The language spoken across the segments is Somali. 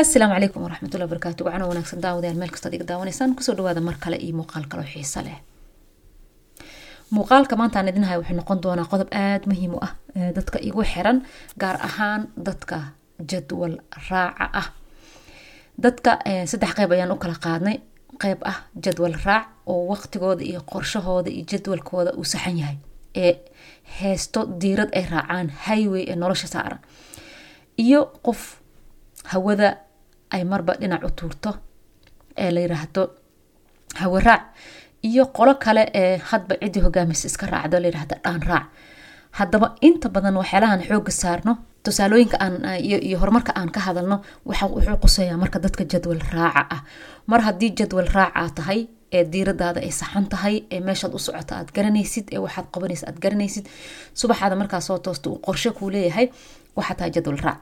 asalaamu calaykum waraxmatullahi barakaatu wacana wanaagsan daawadayaal meel kastaad iga daawanaysaan ku soo dhawaada mar kale iyo muuqaal kaloo xiiso leh. Muuqaalka maanta aan idinhay wuxuu noqon doonaa qodob aada muhiim u ah dadka igu xiran gaar ahaan dadka jadwal raaca ah. Dadka saddex qeyb ayaan u kala qaadnay. Qeyb ah jadwal raac oo waqtigooda iyo qorshahooda iyo jadwalkooda uu saxan yahay ee heesto diirad ay raacaan highway ee nolosha saaran. Iyo qof hawada ay marba dhinac u tuurto ee la yiraahdo hawe raac iyo qolo kale ee hadba ciddii hogaamisa iska raacdo layirahda dhaan raac. Haddaba inta badan waxyaalahan xooga saarno tusaalooyinka aan iyo horumarka aan ka hadalno wuxuu quseeyaa marka dadka jadwal raaca ah. Mar haddii jadwal raaca tahay ee diiradaada ay saxan tahay ee meeshaad u socota aad garanaysid ee waxaad qabanaysa aad garanaysid subaxaada markaa soo toosta uu qorshe kuu leeyahay waxaa tahay jadwal raac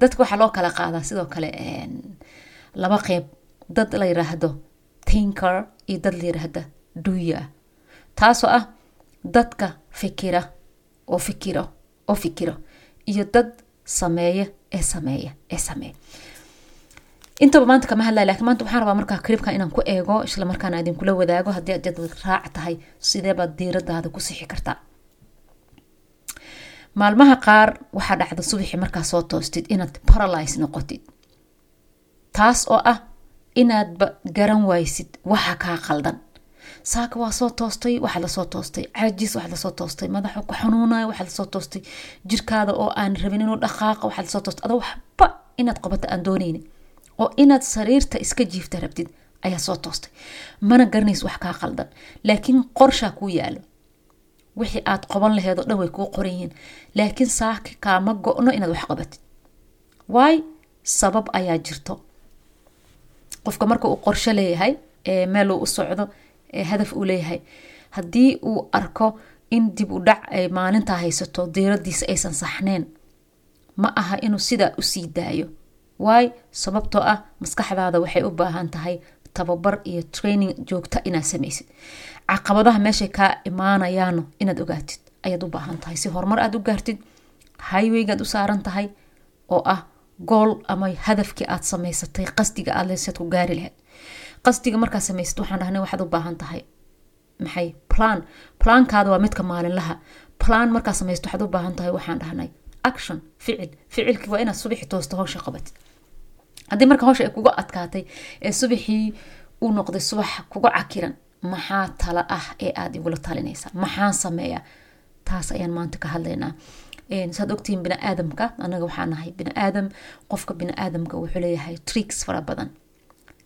dadka waxaa loo kala qaadaa sidoo kale laba qeyb. Dad la yiraahdo tinker iyo dad la yiraahda duya taasoo ah dadka fikira oo fikiro oo fikiro iyo dad sameeya ee sameeya ee sameeya intaba maanta kama hadlaya lakiin maanta waxaan rabaa markaa clipkan inaan ku eego isla markaana idinkula wadaago haddii aad jadwal raac tahay sideebaad diiradaada ku sixi kartaa maalmaha qaar waxaa dhacda subaxii markaa soo toostid inaad paralyze noqotid. Taas oo ah inaadba garan waysid waxa kaa qaldan. Saaka waa soo toostay waxaad la soo toostay. Caajis waxaad la soo toostay. Madaxa ku xanuunaya waxaad la soo toostay. Jirkaada oo aan rabin inuu dhaqaaqa waxaad la soo toostay. Adoo waxba inaad qabato aan dooneynin oo inaad sariirta iska jiifta rabtid ayaa soo toostay. Mana garanays wax kaa qaldan. Laakiin qorshaa kuu yaalo wixii aad qoban laheed oo dhan way kuu qoran yihiin. Laakiin saaki kaama go-no inaad wax qabatid. Waay sabab ayaa jirto. Qofka marka uu qorsho leeyahay ee meel uu u socdo hadaf uu leeyahay haddii uu arko in dib u dhac ay maalintaa haysato diiradiisa aysan saxneen ma aha inuu sidaa u sii daayo. Waay sababtoo ah maskaxdaada waxay u baahan tahay tababar iyo training joogta inaad samaysid caqabadaha meeshay kaa imaanayaano inaad ogaatid ayaad u baahan tahay. Si horumar aad u gaartid highwaygaad u saaran tahay oo ah gool ama hadafkii aad samaysatay qasdiga aad lesaad ku gaari lahayd. Qasdiga markaad samaysad waxaan dhahnay waxaad u baahan tahay. Maxay? Plan. Plaankaada waa midka maalinlaha. Plan markaad samaysto waxaad u baahan tahay waxaan dhahnay. Action. Ficil. Ficilkii waa inaad subaxi toosta hawsha qabatid. Haddii marka hawsha ay kuga adkaatay ee subaxii uu noqday subax kuga cakiran maxaa tala ah ee aada igula talinaysa? Maxaan sameeyaa taas ayaan maanta ka hadlaynaa. Saad ogtihiin biniaadamka? Anaga waxaa nahay biniaadam. Qofka biniaadamka wuxuu leeyahay tricks fara badan.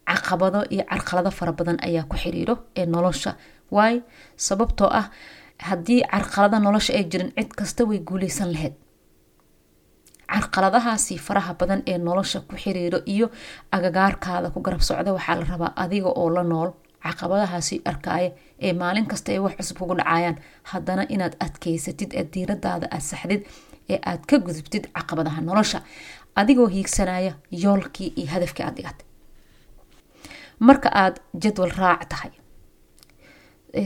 Caqabado iyo carqalado fara badan ayaa ku xiriiro ee nolosha. Waay sababtoo ah haddii carqalada nolosha ay jirin cid kasta way guuleysan lahayd carqaladahaasi faraha badan ee nolosha ku xiriiro iyo agagaarkaada ku garab socda waxaa la rabaa adiga oo la nool caqabadahaasi arkaaya ee maalin kasta ay wax cusub kugu dhacayaan. Haddana inaad adkeysatid ee diiradaada aad saxdid ee aad ka gudubtid caqabadaha nolosha. Adigoo hiigsanaya yoolkii iyo hadafkii aad dhigatay marka aad jadwal raac tahay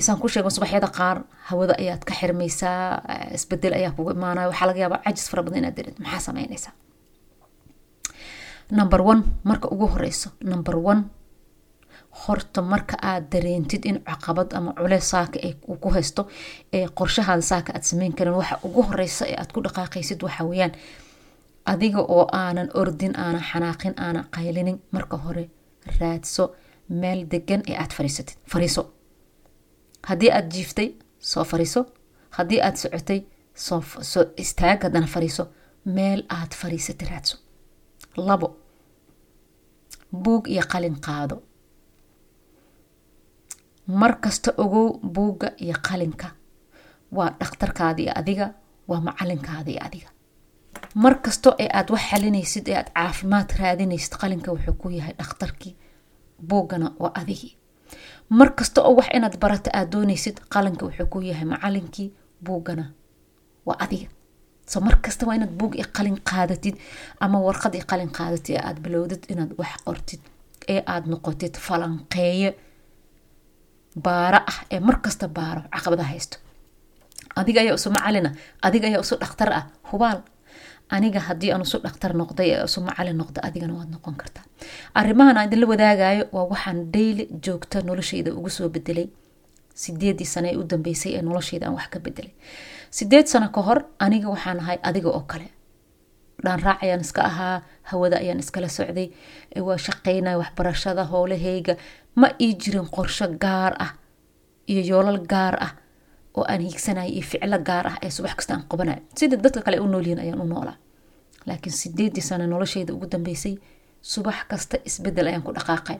saan ku sheego subaxyada qaar hawada ayaad ka xirmaysaa isbeddel ayaa kugu imaanaya. Waxaa laga yaabaa cajis fara badan inaad dareed maxaa sameynaysaa number one marka ugu horeyso number one horta marka aad dareentid in caqabad ama culeys saaka ku haysto ee qorshahaada saaka aad sameyn karin waxa ugu horeysa ee aad ku dhaqaaqaysid waxa weyaan adiga oo aanan ordin aanan xanaaqin aanan qaylinin marka hore raadso meel degan ee aad fariisatid fariiso. Haddii aad jiiftay soo fariiso. Haddii aad socotay soo istaag haddana fariiso. Meel aad fariisatay raadso. Labo buug iyo qalin qaado mar kasta ogow buugga iyo qalinka. Waa dhakhtarkaada iyo adiga waa macalinkaada iyo adiga. Mar kasto ee aad wax xalinaysid ee aad caafimaad raadinaysid qalinka wuxuu ku yahay dhakhtarkii buuggana waa adigii mar kasta oo wax inaad barato aad doonaysid qalinka wuxuu ku yahay macalinkii buuggana waa adiga. So mar kasta waa inaad buug i qalin qaadatid ama warqad i qalin qaadatid ee aad bilowdid inaad wax qortid ee aad noqotid falanqeeye baaro ah ee markasta baaro caqabada haysto. Adiga ayaa isu macalina adiga ayaa isu dhakhtar ah hubaal. Aniga haddii aan isu dhaktar noqday ee isu macalin noqda adigana waad noqon kartaa. Arrimahan aan idinla wadaagayo waa waxaan daily joogta noloshayda ugu soo bedelay sideedii sano ee u dambeysay ee noloshayda aan wax ka bedelay sideed sano ka hor aniga waxaan ahay adiga oo kale dhaan raac ayaan iska ahaa hawada ayaan iskala socday waa shaqeynaya waxbarashada howlahayga. Ma ii jirin qorsho gaar ah iyo yoolal gaar ah oo aan hiigsanaya iyo ficlo gaar ah ee subax kasta aan qabanayo sida dadka kale u noolyihin ayaan u noolaa. Laakiin sideedii sano noloshayda ugu dambeysay subax kasta isbeddel ayaan ku dhaqaaqay.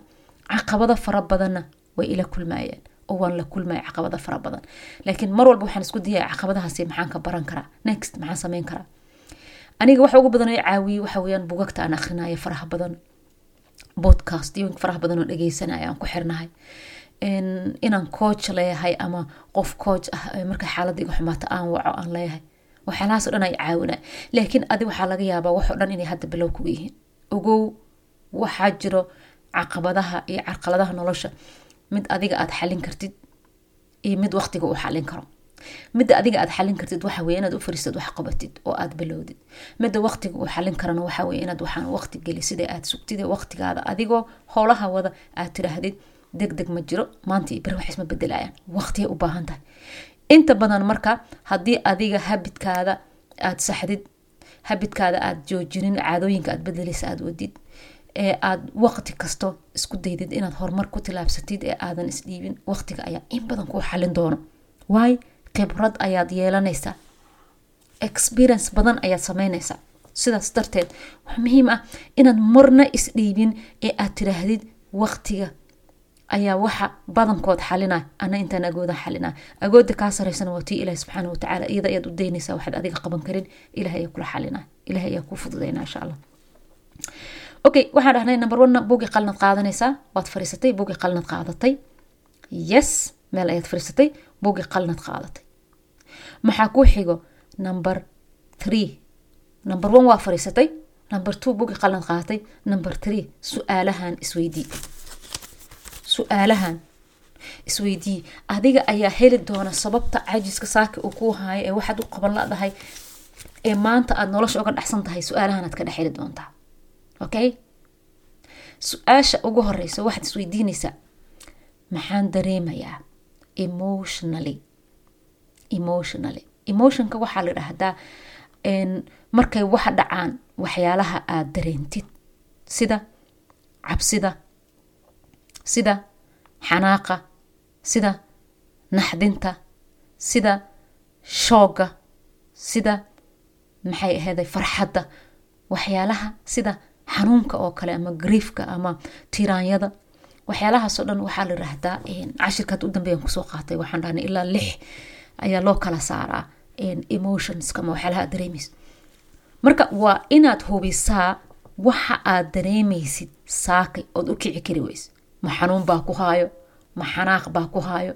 Caqabado fara badanna way ila kulmayeen oo waan la kulmaya caqabado fara badan. Laakiin mar walba waxaan isku dayaya caqabadahaasi maxaan baran karaa. Next maxaan sameyn karaa aniga waxa ugu badan oo caawiyey waxa weyaan bugagta aan akhrinayo faraha badan podcast iyo faraha badan oo dhegeysanaya aan ku xirnahay. Inaan coach leeyahay ama qof coach ah marka xaalada iga xumaata aan waco aan leeyahay. Waxyaalahaas o dhan ay caawinay laakiin adi waxaa laga yaabaa waxoo dhan inay hadda bilow kuga yihiin. Ogow waxaa jiro caqabadaha iyo carqaladaha nolosha. Mid adiga aad xalin kartid iyo mid waqtiga uu xalin karo midda adiga aad xalin kartid waxa weye inaad u fariistad wax qabatid oo aad bilowdid. Midda waqtiga uu xalin karana waxa weye inaad waxaan waqti geli sida aad sugtid waqtigaada adigoo howlaha wada aad tiraahdid deg ma jiro maanta iyo beri wax isma bedelayaan waqtiyay u baahan tahay. Inta badan marka haddii adiga habidkaada aad saxdid habidkaada aad joojinin caadooyinka aad bedeleysa aad wadid ee aad waqti kasto isku daydid inaad horumar ku tilaabsatid ee aadan isdhiibin waqtiga ayaa in badan kuu xalin doono. Waay khibrad ayaad yeelanaysaa. Experience badan ayaad sameynaysaa sidaas darteed wax muhiim ah inaad marna isdhiibin ee aad tiraahdid waqtiga ayaa waxa badankood xalina ana intaan agooda xalina agooda kaa saraysana waa tii ilahi subxaana watacaala iyada ayaad u daynaysaa waxaad adiga qaban karin. Ilaah ayaa kula xalina ilaah ayaa kuu fududayna insha allah. Okay waxaan dhahnay number one buugii qalnad qaadanaysaa. Waad fariisatay buugii qalnad qaadatay. Yes meel ayaad fariisatay buugii qalnad qaadatay. Maxaa kuu xigo number three? Number one waa fariisatay number two buugii qalnad qaadatay number three su'aalahan isweydii. Su'aalahan isweydii. Adiga ayaa heli doona sababta cajiska saaka uu kuu haayo ee waxaad u qaban ladahay ee maanta aada nolosha uga dhexsan tahay. Su'aalahan aad ka dhex heli doontaa. Okay su'aasha ugu horeysa waxaad isweydiinaysaa maxaan dareemayaa emotionally. Emotionally. Emotionka waxaa la dhahdaa markay waxa dhacaan waxyaalaha aad dareentid sida cabsida sida xanaaqa sida naxdinta sida shooga sida maxay ahayday farxadda waxyaalaha sida xanuunka oo kale ama griefka ama tiraanyada waxyaalahaasoo dhan waxaa la yiraahdaa cashirkaad u dambeeyan ku soo qaatay waxaan dhahnay ilaa lix ayaa loo kala saaraa emotionska ama waxyaalaha aad dareemaysid marka waa inaad hubisaa waxa aad dareemaysid saakay ood u kici kari weyse ma xanuun baa ku haayo ma xanaaq baa ku haayo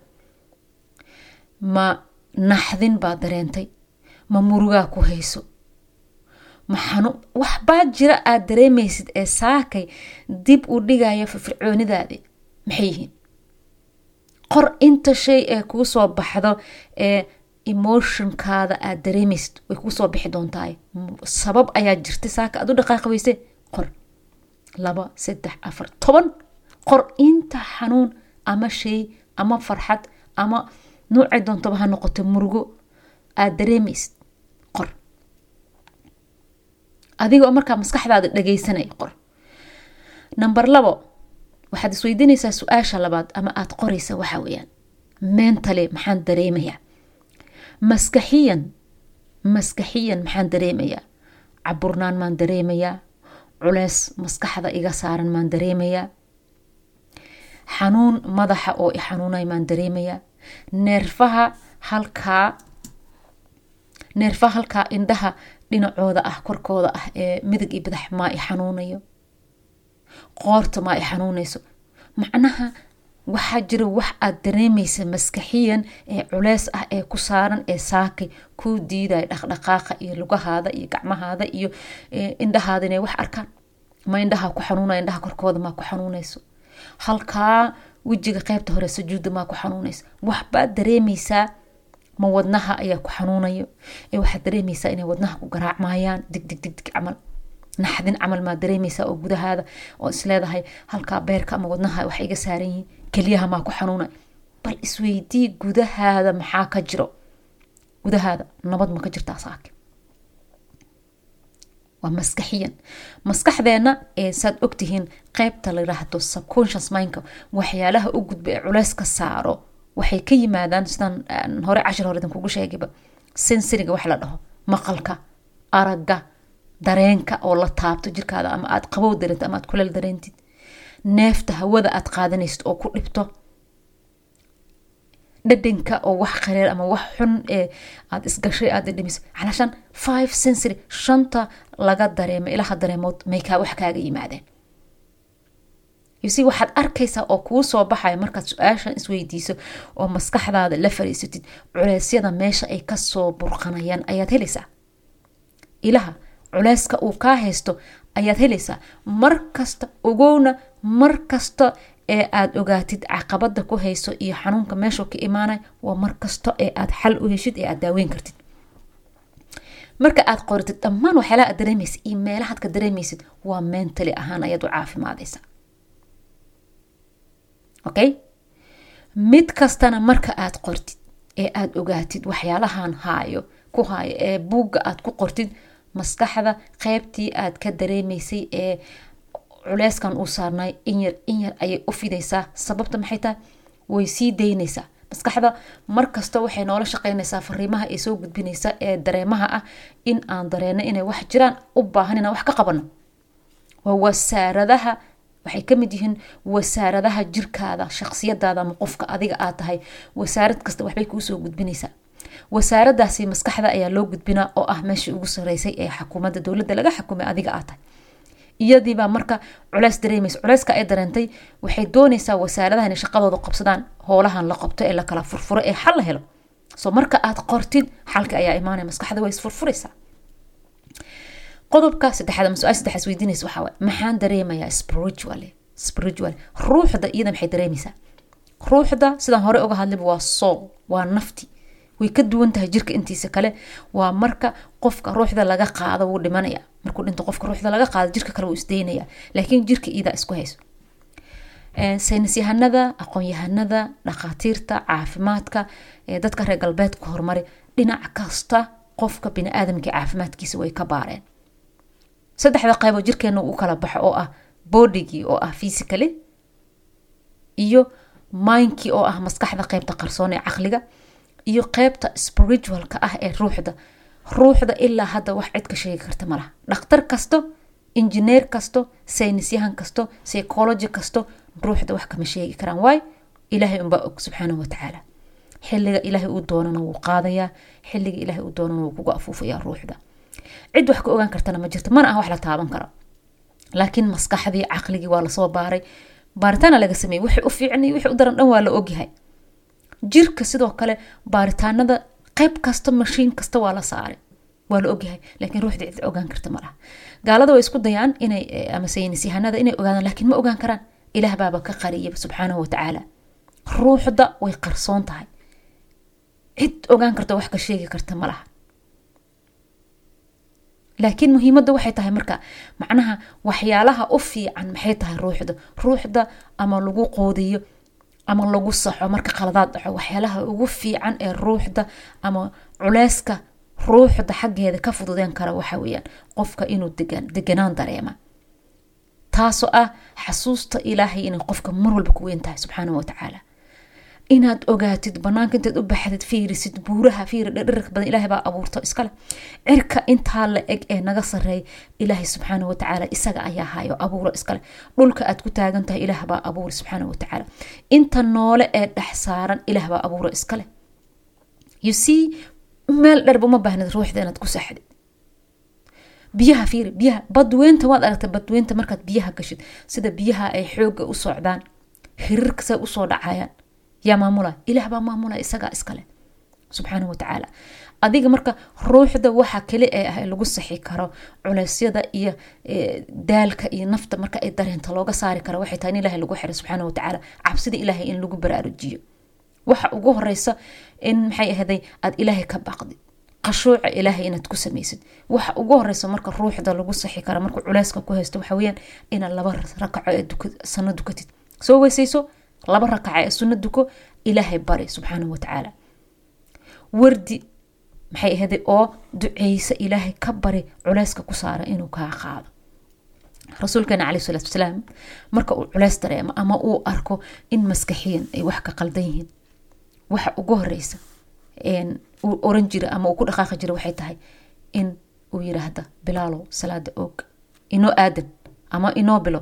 ma naxdin baa dareentay ma murugaa ku hayso ma xanuun waxbaa jira aad dareemaysid ee saakay dib u dhigaya firfircoonidaadi. Maxay yihiin? Qor inta shay ee kuu soo baxdo ee emotionkaada aad dareemaysid way kuu soo bixi doontaay sabab ayaa jirta saaka aad u dhaqaaqi weyse qor. Laba saddex afar toban qor inta xanuun ama shay ama farxad ama nuucay doontaba ha noqoto murugo. Aada dareemaysid adiga oo markaa maskaxdaada dhageysanaya qor. Number labo waxaad isweydiinaysaa su'aasha labaad ama aada qoraysa waxa weeyaan. Mentally maxaan dareemayaa. Maskaxiyan maskaxiyan maxaan dareemayaa. Caburnaan maan dareemayaa. Culeys maskaxda iga saaran maan dareemayaa. Xanuun madaxa oo i xanuunay maan dareemayaa. Neerfaha halkaa neerfaha halkaa indhaha dhinacooda ah korkooda ah ee midig iyo badax maa i xanuunayo. Qoorta maa i xanuunayso. Macnaha waxaa jira wax aad dareemaysa maskaxiyan ee culeys ah ee ku saaran ee saakay kuu diidaya dhaqdhaqaaqa iyo lugahaada iyo gacmahaada iyo indhahaada inay wax arkaan. Ma indhaha ku xanuunaya indhaha korkooda maa ku xanuunayso. Halkaa wejiga qeybta hore sujuudda maa ku xanuunaysa waxbaad dareemaysaa ma wadnaha ayaa ku xanuunayo? Ee waxaad dareemaysaa inay wadnaha ku garaacmayaan dig dig dig dig camal. Naxdin camal maa dareemaysaa oo gudahaada oo isleedahay halkaa beerka ama wadnaha wax iga saaran yihiin. Keliyaha maa ku xanuunay? Bal isweydii gudahaada maxaa ka jiro? Gudahaada nabad ma ka jirtaa saake waa maskaxiyan maskaxdeena ee saad ogtihiin qeybta la yiraahdo subconscious mindka waxyaalaha u gudba ee culeys ka saaro waxay ka yimaadaan sidaan hore cashir hore kugu sheegayba sensoriga wax la dhaho maqalka aragga dareenka oo la taabto jirkaada ama aad qabow dareentid ama aad kuleel dareentid neefta hawada aad qaadanaysid oo ku dhibto dhadhanka oo wax qareer ama wax xun ee aada isgashay aad dhadhamiso calashan five sensory shanta laga dareemo ilaha dareemood may wax kaaga yimaadeen yusi waxaad arkaysaa oo kuu soo baxaya markaad su'aashan isweydiiso oo maskaxdaada la fariisatid culeysyada meesha ay ka soo burqanayaan. Ayaad helaysaa? Ilaha culeyska uu kaa haysto ayaad helaysaa? Mar ogowna mar ee aada ogaatid caqabada ku hayso iyo xanuunka meeshuu ka imaanay waa mar kasta ee aad xal u heshid ee aad daaweyn kartid. Marka aad qoritid dhammaan waxyaalaha aad dareemaysid iyo meelahaad ka dareemaysid waa mentally ahaan ayaad u caafimaadaysa okay mid kastana marka aad qortid ee aada ogaatid waxyaalahan haayo ku haayo ee buugga aad ku qortid maskaxda qeybtii aad ka dareemaysay ee culeyskan uu saarnay inyar inyar ayay u fidaysaa. Sababta maxay tahay? Way sii daynaysaa. Maskaxda markasta waxay noola shaqeynaysaa fariimaha ay soo gudbinaysa ee dareemaha ah in aan dareeno inay wax jiraan u baahan inaan wax ka qabano. Waa wasaaradaha waxay ka mid yihiin wasaaradaha jirkaada shaqsiyadaada ama qofka adiga aad tahay. Wasaarad kasta waxbay kuusoo gudbinaysaa. Wasaaradaasi maskaxda ayaa loo gudbinaa oo ah meeshii ugu sareysay ee xukuumadda dowladda laga xukumay adiga aad tahay. Iyadiibaa marka culeys dareemaysa culeyska ay dareentay waxay doonaysaa wasaaradaha inay shaqadooda qabsadaan howlahan la qabto ee la kala furfuro ee xal la helo. So marka aad qortid xalka ayaa imaanaya maskaxda way isfurfuraysaa qodobka saddexaad ama su'aal saddexaad weydiinaysa waxaa waay. Maxaan dareemayaa spiritually spiritually ruuxda iyada maxay dareemaysaa? Ruuxda sidaan hore uga hadlayba waa soul waa nafti. Way ka duwan tahay jirka intiisa kale. Waa marka qofka ruuxda laga qaado wuu dhimanaya markuu dhinto qofka ruuxda laga qaado jirka kale wuu isdaynaya laakiin jirka iidaa isku hayso. Saynis yahanada aqoon-yahanada dhakhaatiirta caafimaadka dadka reer galbeedka horumari dhinac kasta qofka bini-aadamka caafimaadkiisa way ka baareen saddexda qaybo jirkeena u kala baxo oo ah bodigii oo ah physically iyo mindkii oo ah maskaxda qeybta qarsoon ee caqliga iyo qeybta spiritualka ah ee ruuxda. Ruuxda ilaa hadda wax cid ka sheegi karta malaha dhakhtar kasto injineer kasto saynisyahan kasto psychology kasto ruuxda wax kama sheegi karaan. Waay ilaahay unbaa og subxaanahu watacaala xilliga ilaahay uu doonana wuu qaadayaa. Xiliga ilaahay uu doonana wuu kugu afuufayaa ruuxda cid wax ka ogaan kartana ma jirto mana ah wax la taaban karo. Laakiin maskaxdii caqligii waa la soo baaray. Baaritaana laga sameeyey wixii u fiicnay wixii u daran dhan waa la ogyahay. Jirka sidoo kale baaritaanada qeyb kasta mashiin kasta waa la saaray waa la ogyahay. Laakiin ruuxda cid ogaan karta ma gaalada way isku dayaan inay ama saynis inay ogaadaan laakiin ma ogaan karaan. Ilaah baaba ka qariyaba subxaanahu watacaala ruuxda way qarsoon tahay. Cid ogaan karta wax ka sheegi karta ma laakiin muhiimadda waxay tahay marka macnaha waxyaalaha u fiican maxay tahay ruuxda? Ruuxda ama lagu qoodiyo ama lagu saxo marka qaladaad dhaco waxyaalaha ugu fiican ee ruuxda ama culeyska ruuxda xaggeeda ka fududeen kara waxa weyaan qofka inuu deganaan dareema. Taasoo ah xasuusta ilaahay inay qofka mar walba ku weyn tahay subxaanahu watacaala inaad ogaatid banaanka intaad u baxdid fiirisid buuraha fiiri dhadharak badan ilahay baa abuurto iskale cirka intaa la eg ee naga sareeya ilaahay subxaana watacaala isaga ayaa hayo abuuro iskale dhulka aad ku taagan tahay ilaah baa abuuri subxaana watacaala inta noole ee dhex saaran ilaah baa abuuro iskale meel dherba uma baahnid ruuxda inaad ku saxdid. Biyaha fiiri biyaha badweynta waad aragtay badweynta markaad biyaha gashid. Sida biyaha ay xooga u socdaan hirirka say u soo dhacayaan yaa maamula ilaah maamula isagaa iskale subxaana watacaala adiga marka ruuxda waxa kali ee ah lagu saxi karo culeysyada iyo daalka iyo nafta marka ay dareenta looga saari karo waxay tahay in ilahay lagu xiray subxaana watacaala cabsida ilaahay in lagu baraarujiyo. Waxa ugu horeysa in maxay ahday aad ilaahay ka baaqdid qashuuca ilaahay inaad ku samaysid. Waxa ugu horeysa marka ruuxda lagu saxi kara marka culeyska ku haysto waxa weyaan inaad laba rakaco ee sano dukatid. Soo weysayso laba rakaca ee sunno duko ilaahay bari subxaanahu watacaala wardi maxay ahday oo duceysa ilaahay ka bari culeyska ku saara inuu kaa qaado. Rasuulkeena caleyh salaatu wasalaam marka uu culeys dareemo ama uu arko in maskaxiyan ay wax ka qaldan yihiin waxa ugu horeysa uu oran jira ama uu ku dhaqaaqi jira waxay tahay in uu yiraahda bilaalow salaada oog. Inoo aadan ama inoo bilo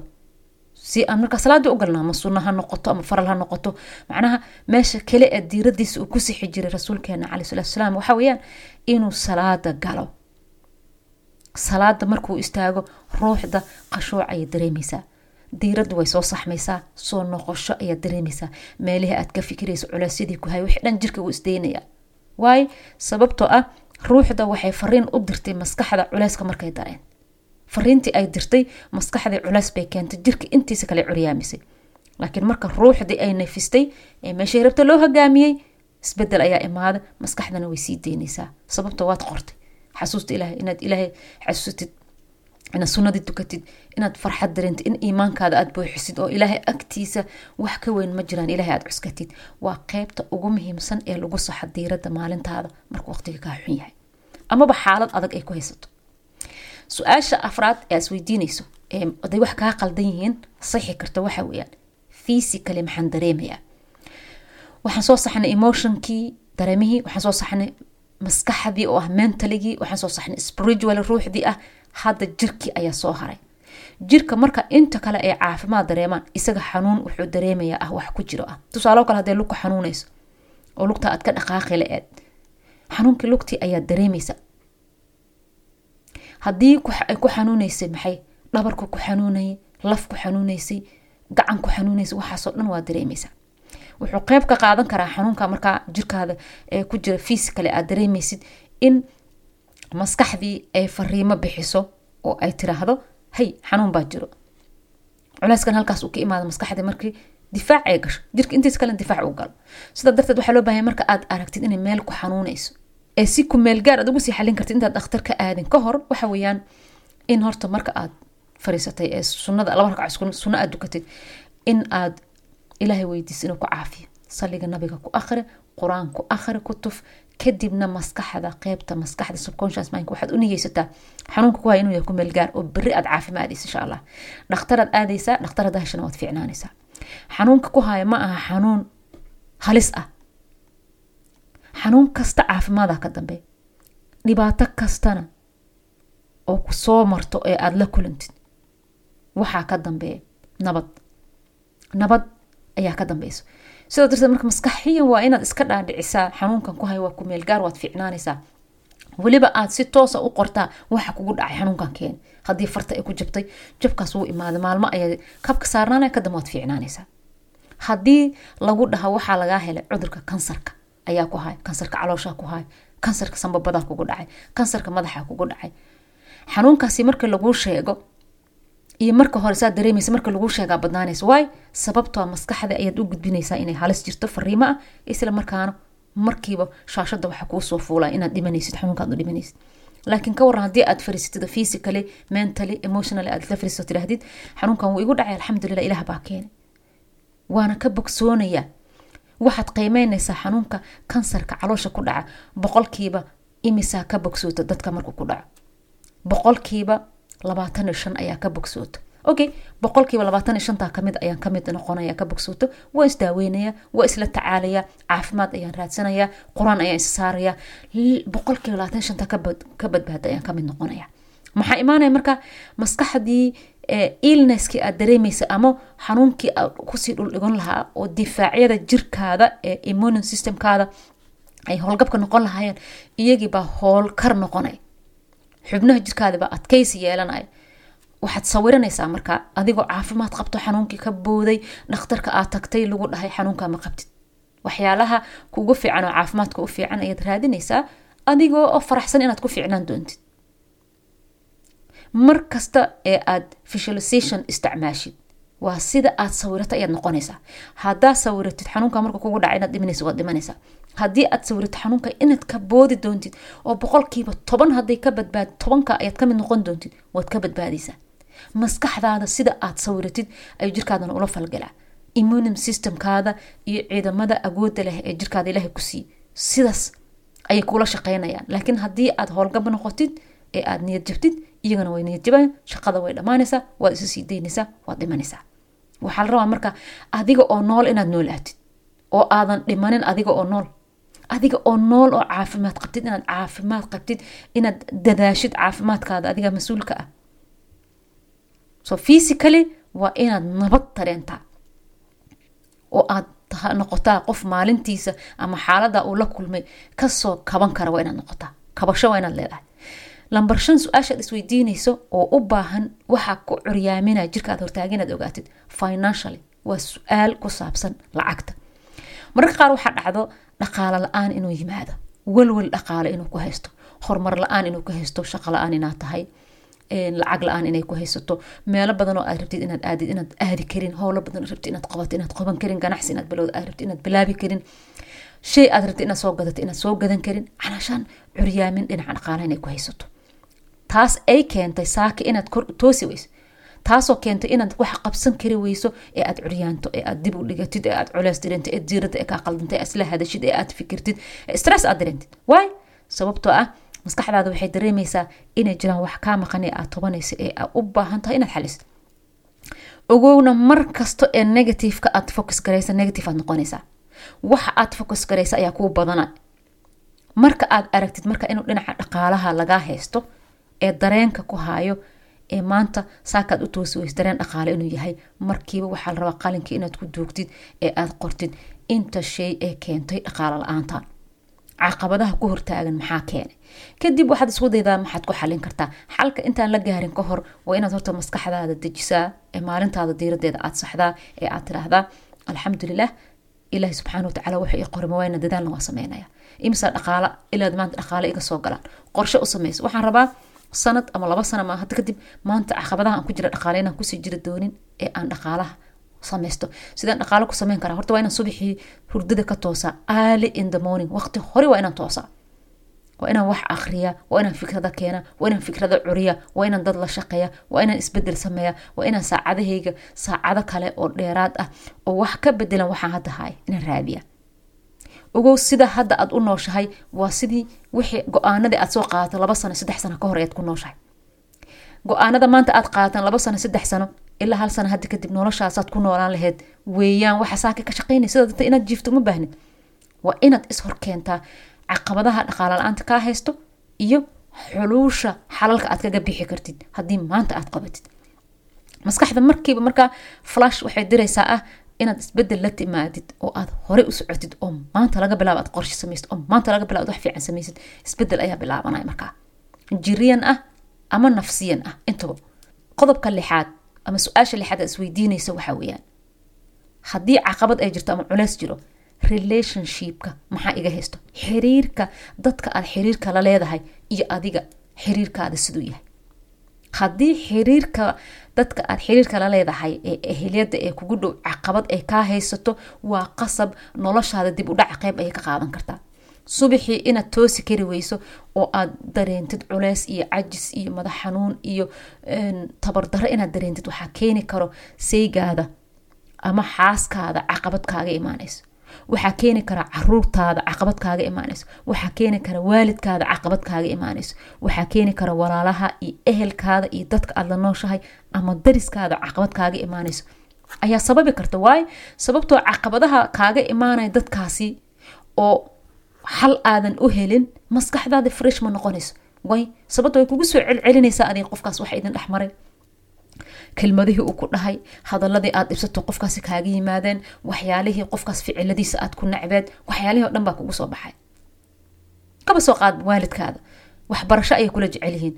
si aan markaa salaada u galna ama sunno ha noqoto ama faral ha noqoto macnaha meesha kale ee diiradiisa uu ku sixi jiray rasuulkeena caleyh salatu wasalaam waxa weeyaan inuu salaada galo. Salaada markuu istaago ruuxda qashuuc ayay dareemaysaa. Diiraddu way soo saxmaysaa soo noqosho ayaad dareemaysaa. Meelihii aad ka fikiraysa culeysyadii ku hay wixii dhan jirka wuu isdaynayaa waayo sababtoo ah ruuxda waxay fariin u dirtay maskaxda culeyska markay dareen fariintii ay dirtay maskaxdii culeys bay keentay jirka intiisa kale curyaamisay. Laakiin marka ruuxdii ay nafistay ee meeshii rabta loo hogaamiyey isbeddel ayaa imaada maskaxdana way sii daynaysaa. Sababtoo waad qortay. Xasuusta ilahay inaad ilaahay xasuusatid inaad sunnadii dukatid inaad farxad dareentid in iimaankaada aada buuxisid oo ilaahay agtiisa wax ka weyn ma jiraan ilahay aada cuskatid. Waa qeybta ugu muhiimsan ee lagu saxo diiradda maalintaada markuu waqtiga kaa xun yahay. Amaba xaalad adag ay ku haysato su'aasha afraad ee as weydiinayso haday wax kaa qaldan yihiin saxi karta waxa weeyaan. Physically maxaan dareemayaa. Waxaan soo saxnay emotionkii dareemihii waxaan soo saxnay maskaxdii oo ah mentaligii waxaan soo saxnay spiritual ruuxdii ah hadda jirkii ayaa soo haray. Jirka marka inta kale ay caafimaad dareemaan isaga xanuun wuxuu dareemayaa ah wax ku jiro ah. Tusaalo kale hadee lugku xanuunayso oo lugta aad ka dhaqaaqi la-eed xanuunkii lugtii ayaad dareemaysa haddii ay ku xanuunaysay maxay? Dhabarku ku xanuunayay laf ku xanuunaysay gacan ku xanuunaysay waxaasoo dhan waa dareemaysa. Wuxuu qeyb ka qaadan karaa xanuunka markaa jirkaada ee ku jira fisikale aad dareemaysid in maskaxdii ay fariimo bixiso oo ay tiraahdo hay xanuun baa jiro. Culeyskan halkaas uu ka imaado maskaxdii markii difaac ay gasho. Jirka intiis kalen difaac u galo. Sidaa darteed waxaa loo bahanya marka aad aragtid inay meel ku xanuunayso ee si ku meel gaar aad ugu sii xalin kartid intaad dhakhtar ka aadin ka hor waxa weeyaan in horta marka aad fariisatay ee sunnada laba rakac sunno aad dukatid in aad ilaahay weydiis inuu ku caafiyo. Saliga nabiga ku akhri qur'aan ku akhri ku tuf kadibna maskaxda qeybta maskaxda subconscious mind waxaad u niyeysataa. Xanuunka ku haya inuu yahay ku meel gaar oo berri aad caafimaadaysa insha allah. Dhakhtaraad aadaysaa dhakhtar haddaa heshana waad fiicnaanaysaa xanuunka ku haya ma aha xanuun halis ah xanuun kasta caafimaada ka dambe dhibaato kastana oo ku soo marto ee aada la kulantid waxaa ka dambeeya nabad. Nabad ayaa ka dambeyso sidoo darteed marka maskaxiyan waa inaad iska dhaadhicisaa xanuunkan ku hay waa ku meelgaar waad fiicnaanaysaa. Weliba aad si toosa u qortaa waxa kugu dhacay xanuunkan keeni haddii farta ay ku jabtay jabkaas wuu imaaday maalmo ayaa kabka saarnaanaya kadamba waad fiicnaanaysaa. Haddii lagu dhaha waxaa lagaa helay cudurka kansarka ayaa ku haya kansarka calooshaa ku haya kansarka sambabadaa kugu dhacay kansarka madaxa kugu dhacay. Xanuunkaasi marka laguu sheego iyo marka hore saa dareemaysa marka laguu sheegaa badnaanaysa waay sababtoo maskaxda ayaad u gudbinaysaa inay halis jirto fariimo ah isla markaana markiiba shaashada waxa kuu soo fuulaa inaad dhimanaysid xanuunkaad u dhimanaysid. Laakiin ka waran haddii aad fariisatid physically mentally emotionally aad la fariisato tidhaahdid xanuunkan wuu igu dhacay alxamdulilah ilaah baa keenay. Waana ka bogsoonayaa waxaad qiimeynaysaa xanuunka kansarka caloosha ku dhaca. Boqolkiiba imisaa ka bogsoota dadka markuu ku dhaco. Boqolkiiba labaatan iyo shan ayaa ka bogsoota okay boqolkiiba labaatan iyo shantaa ka mid ayaan ka mid noqonaya ka bogsooto. Waa isdaaweynaya waa isla tacaalaya caafimaad ayaan raadsanayaa qur'aan ayaan is saaraya boqolkiiba labaatan shantaa ka badbaada ayaan ka mid noqonaya maxaa imaanaya marka maskaxdii illnesskii aad dareemaysa ama xanuunkii aad ku sii dhuldhigan lahaa oo difaacyada jirkaada ee immune systemkaada ay howlgabka noqon lahaayeen iyagiibaa howlkar noqonay. Xubnaha jirkaadibaa adkaysi yeelanaya waxaad sawiranaysaa markaa adigoo caafimaad qabto xanuunkii ka booday dhakhtarka aad tagtay lagu dhahay xanuunka ma qabtid. Waxyaalaha kugu fiican oo caafimaadka u fiican ayaad raadinaysaa adigoo oo faraxsan inaad ku fiicnaan doontid mar kasta ee aad visualization isticmaashid. Waa sida aad sawirato ayaad noqonaysaa. Haddaad sawiratid xanuunka marka kugu dhaca inaad dhimanaysa waad dhimanaysaa. Haddii aad sawirato xanuunka inaad ka boodi doontid oo boqolkiiba toban hadday ka badbaad tobanka ayaad ka mid noqon doontid waad ka badbaadaysaa. Maskaxdaada sida aad sawiratid ayuu jirkaadana ula falgalaa. Immunim systemkaada iyo ciidamada awooda leh ee jirkaada ilaahay ku siiy sidaas ayay kula shaqeynayaan laakiin haddii aad howlgab noqotid ee aad niyad jabtid iyagana way niyad jabayan shaqada way dhammaanaysaa waad isu sii daynaysaa waad dhimanaysaa. Waxaa la rabaa marka adiga oo nool inaad noolaatid oo aadan dhimanin adiga oo nool. Adiga oo nool oo caafimaad qabtid inaad caafimaad qabtid inaad dadaashid caafimaadkaada adiga mas'uulka ah. So physically waa inaad nabad tareentaa. Oo aad noqotaa qof maalintiisa ama xaalada uu la kulmay ka soo kaban kara waa inaad noqotaa. Kabasho waa inaad leedahay lambar shan su'aashaad isweydiinayso oo u baahan waxaa ku curyaaminaya jirka aad inaad ogaatid. Financially waa su'aal ku saabsan lacagta. Mararka qaar waxaa dhacdo dhaqaalo la'aan inuu yimaado. Welwel dhaqaale inuu ku haysto. Horumar la'aan inuu ku haysto. Shaqo la'aan inaad tahay. Lacag la'aan inay ku haysato. Meelo badan oo aad rabtid inaad aadid inaad aadi karin. Howlo badan rabtid inaad qabato inaad qaban karin. Ganacsi inaad balowda aad rabtid inaad bilaabi karin. Shay aad rabtid inaad soo gadato inaad soo gadan karin. Calaashaan curyaamin dhinaca dhaqaalaha inay ku haysato taas ay keentay saaka inaad toosi weyso. Taasoo keentay inaad wax qabsan kari weyso ee aad curyaanto ee aad dib u dhigatid ee aad culeys dirintid ee diirada ee kaa qaldantay ee isla hadashid ee aad fikirtid ee stress aad dirintid waay sababtoo ah maskaxdaada waxay dareemaysaa inay jiraan wax kaa maqan ee aad tobanaysa ee aad u baahan tahay inaad xalisid ogowna mar kasto ee negativeka aad focus garaysa negative aad noqonaysaa waxa aad focus garaysa ayaa kuu badana. Marka aad aragtid marka inuu dhinaca dhaqaalaha lagaa haysto ee dareenka ku haayo ee maanta saakaad u toosi weysa dareen dhaqaale inuu yahay. Markiiba waxaa la rabaa qalinkii inaad ku duugtid ee aad qortid. Inta shay ee keentay dhaqaalo la'aantan caqabadaha ku hortaagan maxaa keenay kadib waxaad isku daydaa maxaad ku xalin kartaa. Xalka intaan la gaarin ka hor waa inaad horta maskaxdaada dejisaa ee maalintaada diiradeeda aad saxdaa ee aad tiraahdaa alxamdulilah ilaahi subxaana watacaala wuxuu ii qoray mawayna dadaalna waa sameynaya. Imisa dhaqaala ilaad maanta dhaqaale iga soo galaan. Qorshe u samaysa waxaan rabaa sanad ama laba sana ma hadda kadib maanta caqabadaha aan ku jira dhaqaale inaan ku sii jira doonin ee aan dhaqaalaha samaysto. Sidaan dhaqaalo ku sameyn karaa horta waa inaan subaxii hurdada ka toosaa early in the morning waqti hore waa inaan toosaa waa inaan wax akriya waa inaan fikrada keena waa inaan fikrada curiya waa inaan dad la shaqeeya waa inaan isbeddel sameeya waa inaan saacadahayga saacado kale oo dheeraad ah oo wax ka bedelan waxaan hadda haay inaan raadiya ogow sida hadda aad u nooshahay waa sidii wixii go'aanadii aad soo qaadato laba sano saddex sano ka hor ayaad ku nooshahay. Go'aanada maanta aad qaadataan laba sano saddex sano ilaa hal sano hadda kadib noloshaasaad ku noolaan laheyd weeyaan waxa saaka ka shaqeynaya sida danta inaad jiifto uma baahnid waa inaad ishor keentaa caqabadaha dhaqaala la'aanta kaa haysto iyo xuluusha xalalka aad kaga bixi kartid haddii maanta aad qabatid. Maskaxda markiiba markaa flash waxay diraysaa ah inaad isbeddel la timaadid oo aad horey u socotid oo maanta laga bilaabo aad qorshe samaysid oo maanta laga bilaabo wax fiican samaysid isbeddel ayaa bilaabanaya markaa jiriyan ah ama nafsiyan ah intaba qodobka lixaad ama su'aasha lixaad aad isweydiinaysa waxaa weeyaan. Haddii caqabad ay jirto ama culeys jiro relationshipka maxaa iga haysto? Xiriirka dadka aad xiriirka la leedahay iyo adiga xiriirkaada siduu yahay haddii xiriirka dadka aad xiriirka la leedahay ee eheliyada ee kugu dhow caqabad ay kaa haysato waa qasab noloshaada dib u dhac qeyb ayay ka qaadan kartaa. Subaxii inaad toosi kari weyso oo aad dareentid culeys iyo cajis iyo madax xanuun iyo tabardaro inaad dareentid waxaa keeni karo saygaada ama xaaskaada caqabad kaaga imaanayso waxaa keeni kara caruurtaada caqabad kaaga imaanayso waxaa keeni kara waalidkaada caqabad kaaga imaanayso waxaa keeni kara walaalaha iyo ehelkaada iyo dadka aad la nooshahay ama dariskaada caqabad kaaga imaanayso ayaa sababi karta. Waayo sababtoo caqabadaha kaaga imaanaya dadkaasi oo xal aadan u helin maskaxdaada fresh ma noqonayso way sababto way kugu soo celcelinaysaa adiga qofkaas waxa idin dhexmaray kelmadihii uu ku dhahay hadaladii aad dhibsato qofkaasi kaaga yimaadeen waxyaalihii qofkaas ficiladiisa aad ku nacbeed waxyaalihii o dhan baa kugu soo baxay. Kaba soo qaad waalidkaada waxbarasho ayay kula jecel yihiin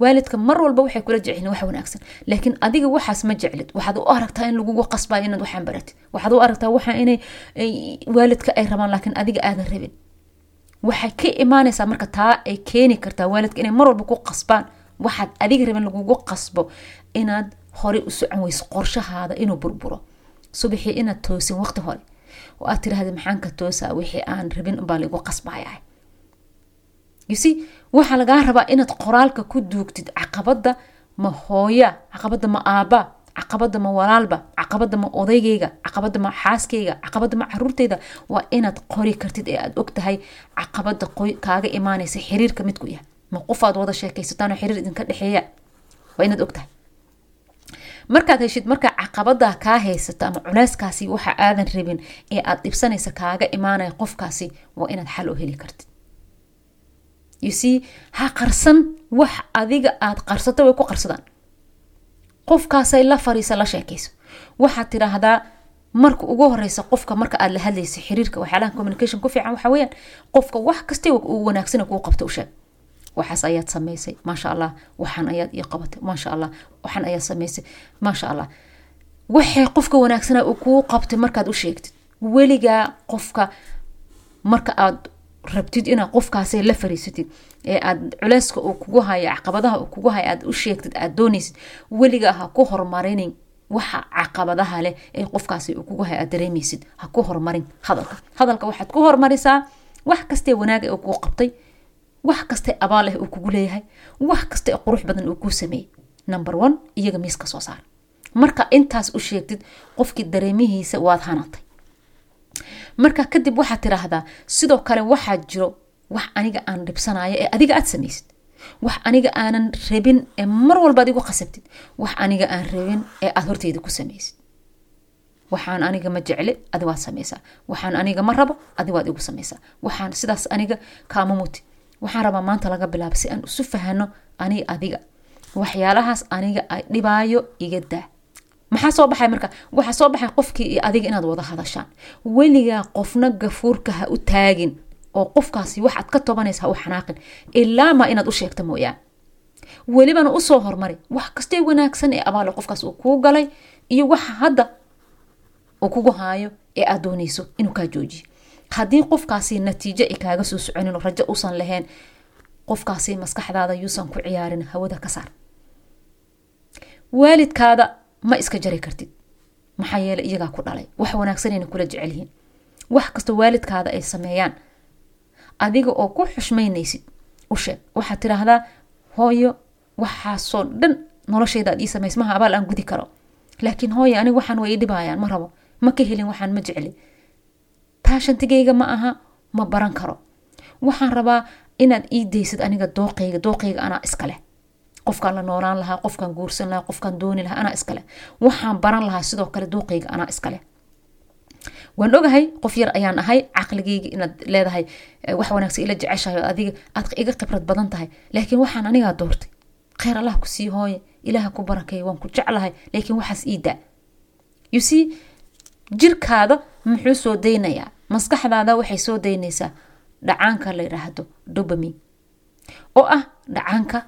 waalidka mar walba waxay kula jecelyihin wax wanaagsan laakiin adiga waxaas ma jeclid. Waxaad u aragtaa in lagugu qasbayo inaad waxaan baratid waxaad u aragtaa waxa inay waalidka ay rabaan laakiin adiga aadan rabin. Waxay ka imaanaysaa marka taa ay keeni kartaa waalidka inay mar walba ku qasbaan. Waxaad adiga rabin lagugu qasbo inaad horey u socon weyso qorshahaada inuu burburo. Subaxii inaad toosin waqti hore. Oo aad tirahda maxaan ka wixii aan rabin unbaa laigu qasbayahay yusi waxaa lagaa rabaa inaad qoraalka ku duugtid caqabada ma hooya caqabada ma aaba caqabada ma walaalba caqabada ma odaygayga caqabada ma xaaskayga caqabada ma caruurtayda waa inaad qori kartid ee aad ogtahay caqabada kaaga imaanaysa xiriirka midku yahay ma qofaad wada sheekaysataan xiriir idinka dhexeeya? Waa inaad ogtahay markaad heshid markaa caqabadaa kaa haysata ama culeyskaasi waxa aadan rabin ee aad dhibsanaysa kaaga imaanaya qofkaasi waa inaad xal u heli kartid. Yusee ha qarsan wax adiga aad qarsato way ku qarsadaan. Qofkaasay la fariisa la sheekayso. Waxaad tidhaahdaa marka ugu horeysa qofka marka aad la hadlaysa xiriirka waxyaalaha communication ku fiican waxa weyaan qofka wax kasta uu wanaagsana kuu qabta u waxaas ayaad samaysay maasha allah waxaan ayaad ii qabatay. Maasha allah waxaan ayaad samaysay maasha allah. Waxay qofka wanaagsana uu kuu qabtay markaad u sheegtid. Weligaa qofka marka aad rabtid inaad qofkaasi la fariisatid ee aad culeyska uu kugu hayo caqabadaha uu kugu hayo aad u sheegtid aad doonaysid weligaa ha ku horumarinin waxa caqabadaha leh ee qofkaasi uu kugu hayo aad dareemaysid. Ha ku horumarin hadalka. Hadalka waxaad ku horumarisaa wax kastee wanaaga uu kuu qabtay wax kastee abaal leh uu kugu leeyahay. Wax kasta ee qurux badan uu kuu sameeyey number one iyaga miiska soo saar. Marka intaas u sheegtid qofkii dareemihiisa waad hanatay marka kadib waxaad tiraahdaa sidoo kale waxaa jiro wax aniga aan dhibsanayo ee adiga aad samaysid. Wax aniga aanan rabin ee mar walba igu qasabtid wax aniga aan rabin ee aad horteyda ku samaysid. Waxaan aniga ma jecle adi waad samaysaa. Waxaan aniga ma rabo adi waad igu samaysaa. Waxaan sidaas aniga kaama muti waxaan rabaa maanta laga bilaabo si aan isu fahano ani adiga. Waxyaalahaas aniga ay dhibaayo iga daa. Maxaa soo baxay marka? Waxaa soo baxay qofkii iyo adiga inaad wada hadashaan. Weligaa qofna gafuurka ha u taagin oo qofkaasi waxaad ka tobanaysa ha u xanaaqin ilaamaa inaad u sheegta mooyaan welibana u soo hormari wax kastee wanaagsan ee abaale qofkaas uu kuu galay iyo waxa hadda uu kugu haayo ee aad doonayso inuu kaa joojiyo haddii qofkaasi natiijo ay kaaga soo soconin rajo uusan lahayn qofkaasi maskaxdaada yuusan ku ciyaarin hawada ka saar. Waalidkaada ma iska jari kartid. Maxaa yeele iyagaa ku dhalay. Wax wanaagsanayna kula jecelyihiin wax kastoo waalidkaada ay sameeyaan adiga oo ku xushmaynaysid u sheeg. Waxaad tidhaahdaa hooyo waxaasoo dhan noloshayda aad ii samays abaal aan gudi karo. Laakiin hooyo aniga waxaan way dhibaayaan. Ma rabo. Ma ka helin waxaan ma jecli taashantigayga ma aha ma baran karo. Waxaan rabaa inaad ii daysid aniga dooqayga dooqayga anaa iskaleh qofkaan la noolaan lahaa qofkaan guursan lahaa qofkaan dooni lahaa anaa iskale waxaan baran lahaa sidoo kale duuqayga anaa iskale waan ogahay qof yar ayaan ahay caqligayga inaad leedahay wax wanaagsan ila jeceshahay adiga aad iga khibrad badan tahay. Laakiin waxaan anigaa doortay. Kheyr allah ku sii hooye ilaaha ku barakeeya waan ku jeclahay laakiin waxaas ii daa. You see jirkaada muxuu soo daynayaa maskaxdaada waxay soo daynaysaa dhacaanka la yidhaahdo dobamin oo ah dhacaanka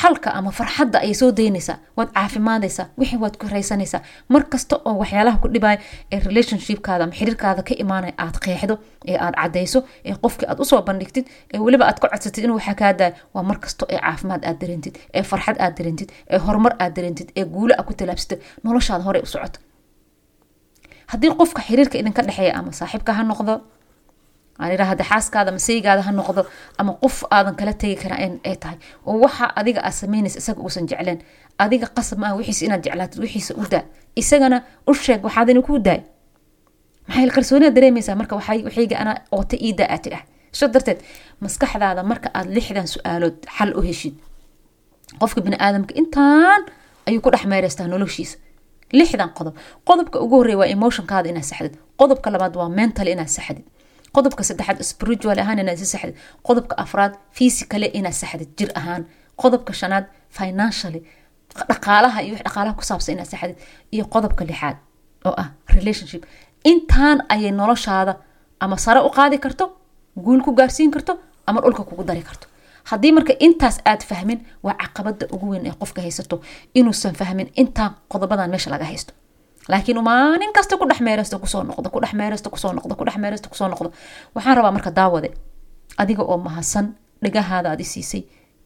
xalka ama farxadda ayay soo daynaysaa waad caafimaadaysaa wixii waad ku raysanaysaa. Mar kasta oo waxyaalaha ku dhibaya ee relationshipkaada ama xiriirkaada ka imaanaya aad qeexdo ee aad cadayso ee qofkii aad u soo bandhigtid ee weliba aad ka codsatid inuu waxaa kaa daaya waa mar ee caafimaad aad dareentid ee farxad aad dareentid ee horumar aad dareentid ee guulo aad ku talaabsatid noloshaada hore u socoto haddii qofka xiriirka idinka dhexeeya ama saaxiibka ha noqdo idhaahda xaaskaada masaygaada ha noqdo ama qof aadan kala tegi kara ay tahay oo waxa adiga aad samaynaysa isaga uusan jecleen adiga qasab maaha wixiisa inaad jeclaatid wixiisa u daa. Isagana u sheeg waxaadina kuu daay. Maxay kalsoonida dareemaysaa marka waxayga anaa oota ii daa aad tidhah sho darteed maskaxdaada marka aad lixdan su'aalood xal u heshid qofka bini aadamka intaan ayuu ku dhex meereystaa noloshiisa lixdan qodob. Qodobka ugu horreeya waa emotionkaada inaad saxdid. Qodobka labaad waa mental inaad saxdid. Qodobka saddexaad spiritual ahaan inaad si saxdid. Qodobka afraad physically inaad saxdid. Jir ahaan. Qodobka shanaad financially dhaqaalaha iyo wix dhaqaalaha ku saabsan inaad saxdid. Iyo qodobka lixaad oo ah relationship. Intaan ayay noloshaada ama sare u qaadi karto guul ku gaarsiin karto ama dhulka kugu dari karto haddii marka intaas aad fahmin waa caqabada ugu weyn ee qofka haysato inuusan fahmin intaa qodobadan meesha laga haysto. Laakiin maalin kasta ku dhex meereysto ku soo noqdo ku dhex meereysto ku soo noqdo ku dhex meereysto ku soo noqdo. Waxaan rabaa marka daawade adiga oo mahadsan dhigahaada aad siisay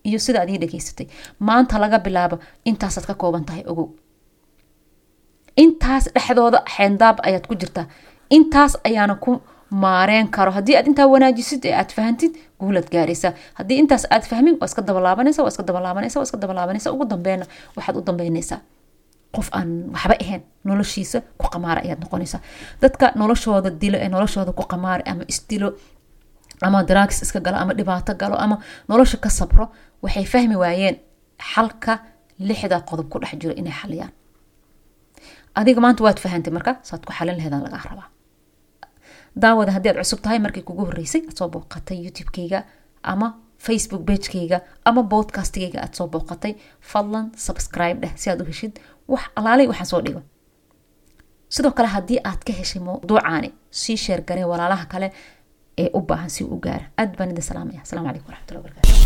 iyo sida aad ii maanta laga bilaabo intaasaad ka kooban tahay ogow. Intaas dhexdooda xeendaab ayaad ku jirtaa. Intaas ayaana ku maareen karo. Haddii aad intaa wanaajisid ee aad fahantid guulaad gaaraysaa haddii intaas aad fahmin waa iska dabalaabanaysa waa iska dabalaabanaysa waa iska dabalaabanaysa ugu dambeena waxaad u dambeynaysaa. Qof aan waxba ahayn noloshiisa ku qamaara ayaad noqonaysaa. Dadka noloshooda dilo ee noloshooda ku qamaara ama isdilo ama drugs iska galo ama dhibaato galo ama nolosha ka sabro waxay fahmi waayeen xalka lixda qodob ku dhex jiro inay xaliyaan. Adiga maanta waad fahantay marka saad ku xalin laheedaan lagaa rabaa daawada haddii aad cusub tahay markii kugu horeysay aad soo booqatay youtube-keyga ama facebook bagekeyga ama podcastkeyga aad soo booqatay fadlan subscribe dheh si aad u heshid wax alaalay waxaan soo dhigo. Sidoo kale haddii aad ka heshay mawduucaani sii sheer garee walaalaha kale ee u baahan si u gaara aad baan idin salaamaya asalaamu calaykum waraxmatullahi wabarakatu